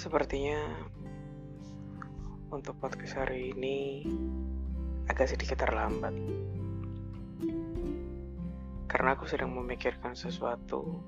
Sepertinya untuk podcast hari ini agak sedikit terlambat. Karena aku sedang memikirkan sesuatu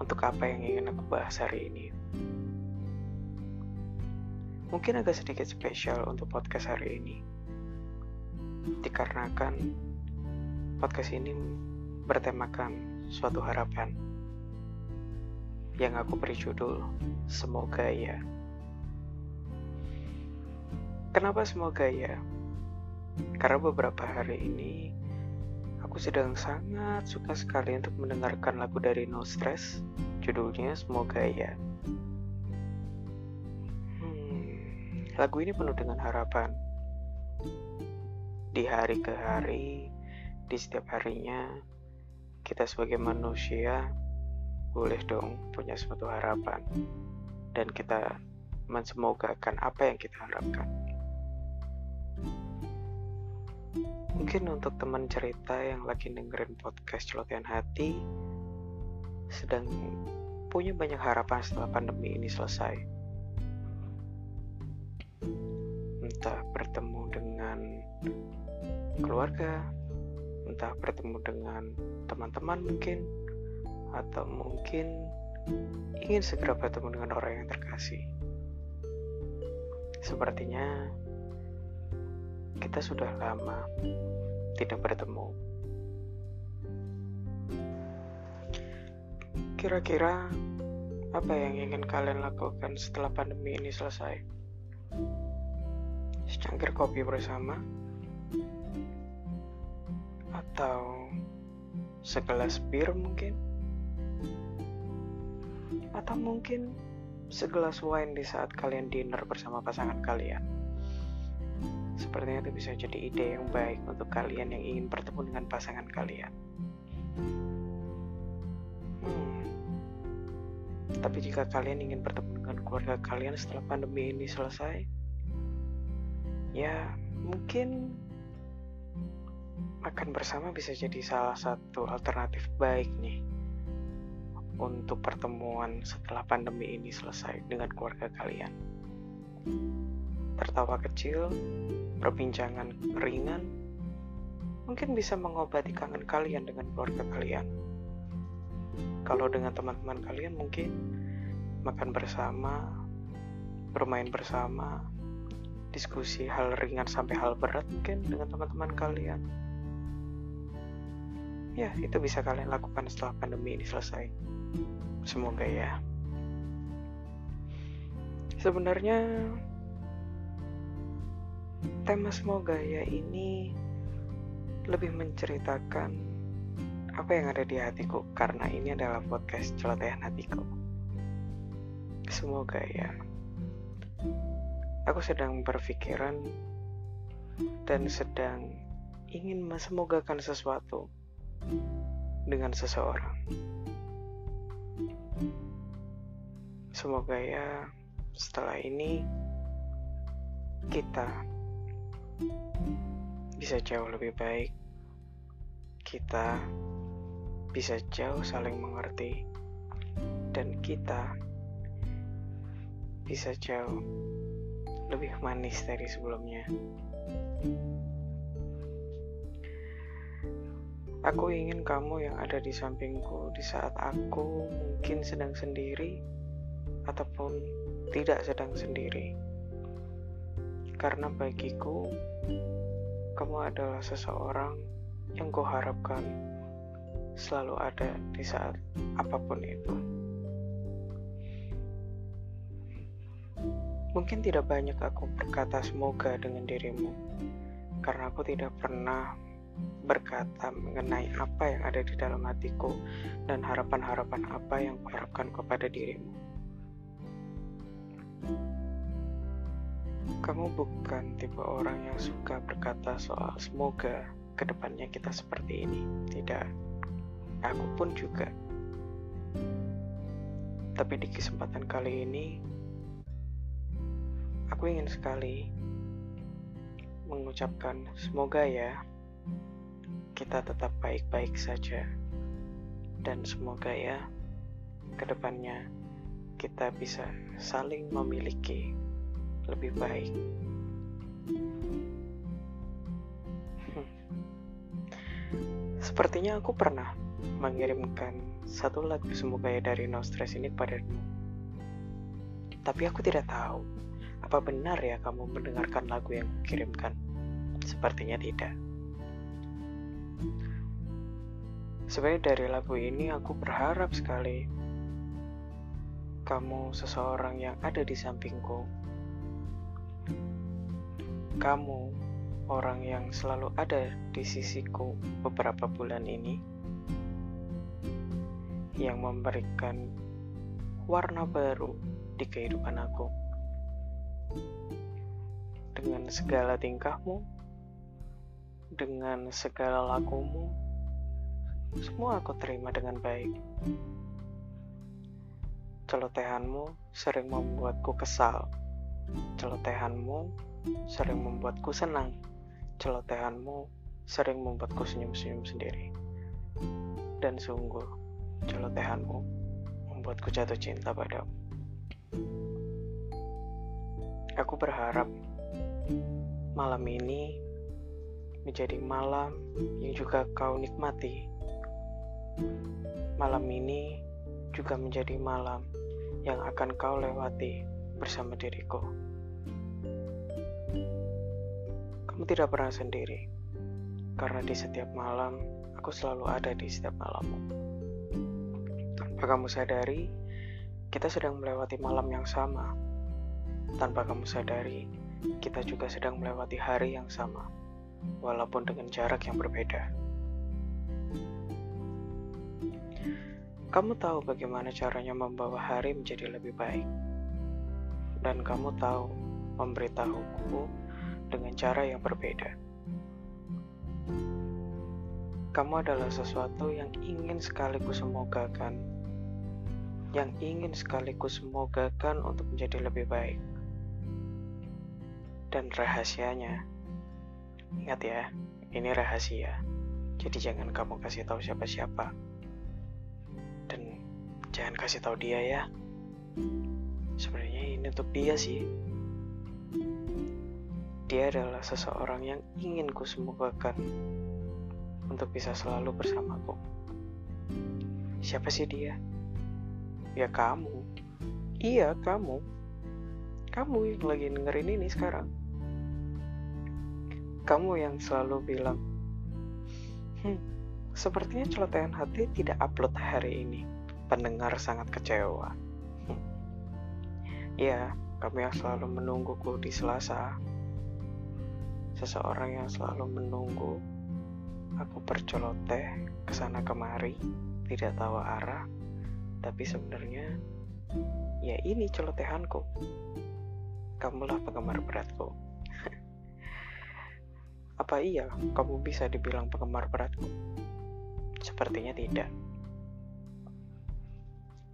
untuk apa yang ingin aku bahas hari ini. Mungkin agak sedikit spesial untuk podcast hari ini. Dikarenakan podcast ini bertemakan suatu harapan yang aku beri judul Semoga Ya. Kenapa semoga ya? Karena beberapa hari ini aku sedang sangat suka sekali untuk mendengarkan lagu dari No Stress, judulnya Semoga Ya. Hmm, lagu ini penuh dengan harapan. Di hari ke hari, di setiap harinya, kita sebagai manusia boleh dong punya suatu harapan dan kita mensemogakan apa yang kita harapkan. Mungkin untuk teman cerita yang lagi dengerin podcast celotehan hati sedang punya banyak harapan setelah pandemi ini selesai. Entah bertemu dengan keluarga, entah bertemu dengan teman-teman mungkin, atau mungkin ingin segera bertemu dengan orang yang terkasih. Sepertinya kita sudah lama tidak bertemu. Kira-kira apa yang ingin kalian lakukan setelah pandemi ini selesai? Secangkir kopi bersama? Atau segelas bir mungkin? Atau mungkin segelas wine di saat kalian dinner bersama pasangan kalian? Sepertinya itu bisa jadi ide yang baik untuk kalian yang ingin bertemu dengan pasangan kalian. Hmm. Tapi jika kalian ingin bertemu dengan keluarga kalian setelah pandemi ini selesai, ya mungkin makan bersama bisa jadi salah satu alternatif baik nih untuk pertemuan setelah pandemi ini selesai dengan keluarga kalian. Tertawa kecil, perbincangan ringan, mungkin bisa mengobati kangen kalian dengan keluarga kalian. Kalau dengan teman-teman kalian mungkin makan bersama, bermain bersama, diskusi hal ringan sampai hal berat mungkin dengan teman-teman kalian. Ya, itu bisa kalian lakukan setelah pandemi ini selesai. Semoga ya. Sebenarnya tema semoga ya ini lebih menceritakan apa yang ada di hatiku karena ini adalah podcast celotehan hatiku. Semoga ya. Aku sedang berpikiran dan sedang ingin mesemogakan sesuatu dengan seseorang. Semoga ya setelah ini kita bisa jauh lebih baik. Kita bisa jauh saling mengerti, dan kita bisa jauh lebih manis dari sebelumnya. Aku ingin kamu yang ada di sampingku di saat aku mungkin sedang sendiri ataupun tidak sedang sendiri. Karena bagiku, kamu adalah seseorang yang kuharapkan selalu ada di saat apa pun itu. Mungkin tidak banyak aku berkata semoga dengan dirimu, karena aku tidak pernah berkata mengenai apa yang ada di dalam hatiku dan harapan-harapan apa yang kuharapkan kepada dirimu. Kamu bukan tipe orang yang suka berkata soal semoga ke depannya kita seperti ini. Tidak, aku pun juga. Tapi di kesempatan kali ini, aku ingin sekali mengucapkan semoga ya kita tetap baik-baik saja dan semoga ya ke depannya kita bisa saling memiliki lebih baik. Hmm. Sepertinya aku pernah mengirimkan satu lagu semoga ya dari No Stress ini kepadamu. Tapi aku tidak tahu apa benar ya kamu mendengarkan lagu yang kukirimkan. Sepertinya tidak. Sebenarnya dari lagu ini aku berharap sekali kamu seseorang yang ada di sampingku. Kamu orang yang selalu ada di sisiku beberapa bulan ini yang memberikan warna baru di kehidupan aku. Dengan segala tingkahmu, dengan segala lakumu, semua aku terima dengan baik. Celotehanmu sering membuatku kesal. Celotehanmu sering membuatku senang. Celotehanmu sering membuatku senyum-senyum sendiri. Dan sungguh, celotehanmu membuatku jatuh cinta padamu. Aku berharap malam ini menjadi malam yang juga kau nikmati. Malam ini juga menjadi malam yang akan kau lewati bersama diriku. Kamu tidak pernah sendiri, karena di setiap malam aku selalu ada di setiap malammu. Tanpa kamu sadari, kita sedang melewati malam yang sama. Tanpa kamu sadari, kita juga sedang melewati hari yang sama, walaupun dengan jarak yang berbeda. Kamu tahu bagaimana caranya membawa hari menjadi lebih baik. Dan kamu tahu memberitahuku dengan cara yang berbeda. Kamu adalah sesuatu yang ingin sekaligus semogakan. Yang ingin sekaligus semogakan untuk menjadi lebih baik. Dan rahasianya, ingat ya, ini rahasia. Jadi jangan kamu kasih tahu siapa-siapa. Dan jangan kasih tahu dia ya. Sebenarnya ini untuk dia sih. Dia adalah seseorang yang ingin ku semogakan untuk bisa selalu bersamaku. Siapa sih dia? Ya kamu. Iya kamu. Kamu yang lagi dengerin ini sekarang kamu yang selalu bilang hmm Sepertinya celotehan hati tidak upload hari ini. Pendengar sangat kecewa. ya, kami yang selalu menungguku di Selasa. Seseorang yang selalu menunggu aku berceloteh ke sana kemari, tidak tahu arah, tapi sebenarnya ya ini celotehanku. Kamulah penggemar beratku. Apa iya kamu bisa dibilang penggemar beratku? Sepertinya tidak.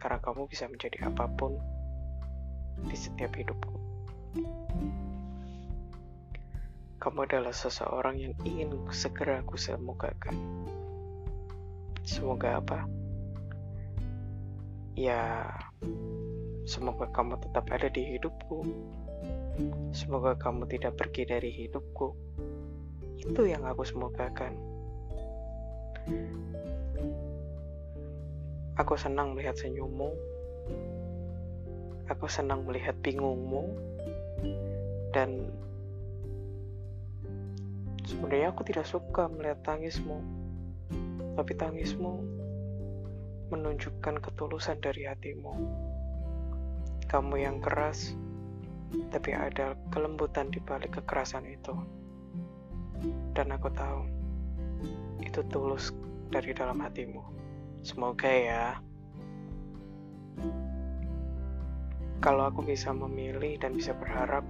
Karena kamu bisa menjadi apa pun di setiap hidupku. Kamu adalah seseorang yang ingin segera aku semogakan. Semoga apa? Ya, semoga kamu tetap ada di hidupku. Semoga kamu tidak pergi dari hidupku. Itu yang aku semogakan. Aku senang melihat senyummu. Aku senang melihat bingungmu. Dan sebenarnya aku tidak suka melihat tangismu. Tapi tangismu menunjukkan ketulusan dari hatimu. Kamu yang keras, tapi ada kelembutan di balik kekerasan itu. Dan aku tahu itu tulus dari dalam hatimu. Semoga ya. Kalau aku bisa memilih dan bisa berharap,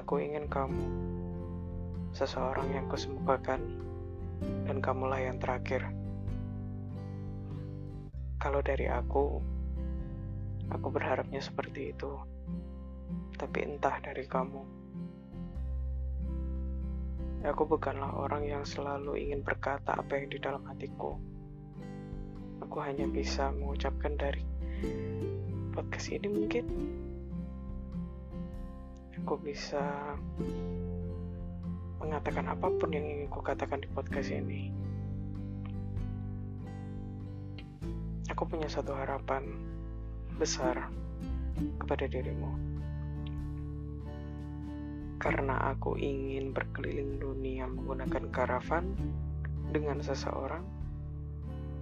aku ingin kamu seseorang yang kusemogakan dan kamulah yang terakhir. Kalau dari aku, aku berharapnya seperti itu. Tapi entah dari kamu. Aku bukanlah orang yang selalu ingin berkata apa yang di dalam hatiku. aku hanya bisa mengucapkan dari podcast ini mungkin aku bisa mengatakan apa pun yang ingin ku katakan di podcast ini. Aku punya satu harapan besar kepada dirimu. Karena aku ingin berkeliling dunia menggunakan karavan dengan seseorang,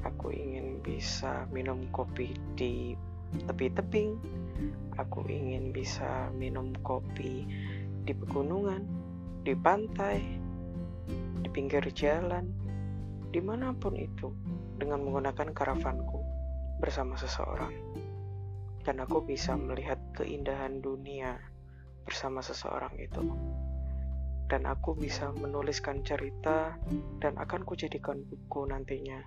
aku ingin bisa minum kopi di tepi tebing. Aku ingin bisa minum kopi di pegunungan, di pantai, di pinggir jalan, di mana pun itu, dengan menggunakan karavanku bersama seseorang. Dan aku bisa melihat keindahan dunia bersama seseorang itu. Dan aku bisa menuliskan cerita dan akan kujadikan buku nantinya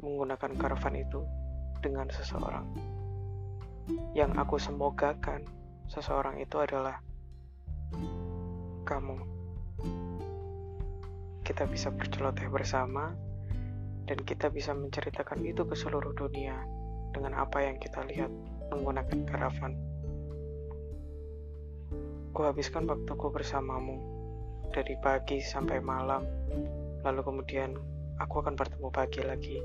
menggunakan karavan itu dengan seseorang. Yang aku semogakan seseorang itu adalah kamu. Kita bisa berceloteh bersama dan kita bisa menceritakan itu ke seluruh dunia dengan apa yang kita lihat menggunakan karavan. Ku habiskan waktuku bersamamu dari pagi sampai malam, lalu kemudian aku akan bertemu pagi lagi,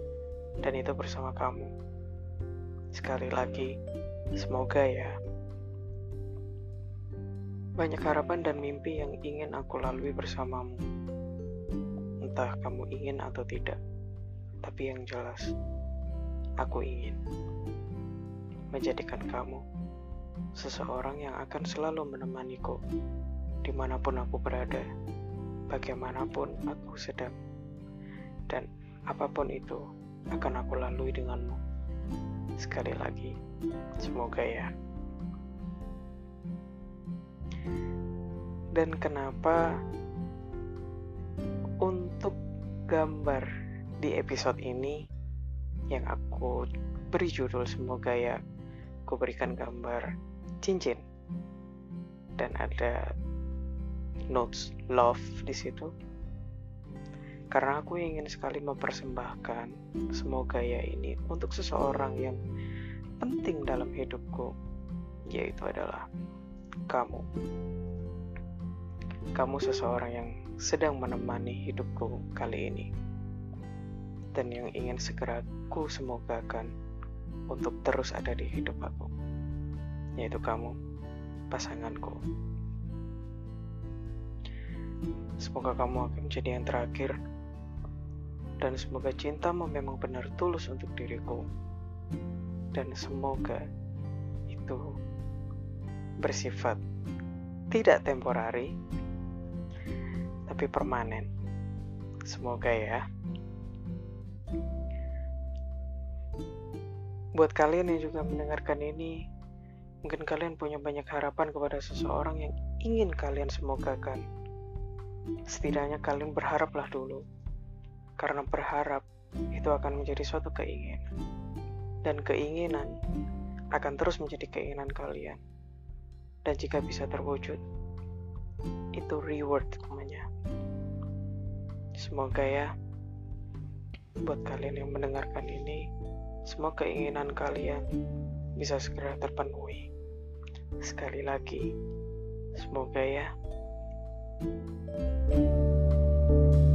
dan itu bersama kamu. Sekali lagi, semoga ya banyak harapan dan mimpi yang ingin aku lalui bersamamu. Entah kamu ingin atau tidak, tapi yang jelas, aku ingin menjadikan kamu seseorang yang akan selalu menemaniku di mana pun aku berada, bagaimanapun aku sedang, dan apa pun itu akan aku lalui denganmu. Sekali lagi, semoga ya. dan kenapa untuk gambar di episode ini yang aku beri judul semoga ya aku berikan gambar cincin. Dan ada notes love di situ. Karena aku ingin sekali mempersembahkan semoga ya ini untuk seseorang yang penting dalam hidupku yaitu adalah kamu. Kamu seseorang yang sedang menemani hidupku kali ini. Dan yang ingin segera ku semogakan untuk terus ada di hidup aku yaitu kamu pasanganku semoga kamu akan menjadi yang terakhir dan semoga cintamu memang benar tulus untuk diriku dan semoga itu bersifat tidak temporari tapi permanen. Semoga ya. Buat kalian yang juga mendengarkan ini, mungkin kalian punya banyak harapan kepada seseorang yang ingin kalian semogakan. Setidaknya kalian berharaplah dulu, karena berharap itu akan menjadi suatu keinginan, dan keinginan akan terus menjadi keinginan kalian. Dan jika bisa terwujud, itu reward namanya. Semoga ya buat kalian yang mendengarkan ini, semua keinginan kalian bisa segera terpenuhi. Sekali lagi, semoga ya. thank you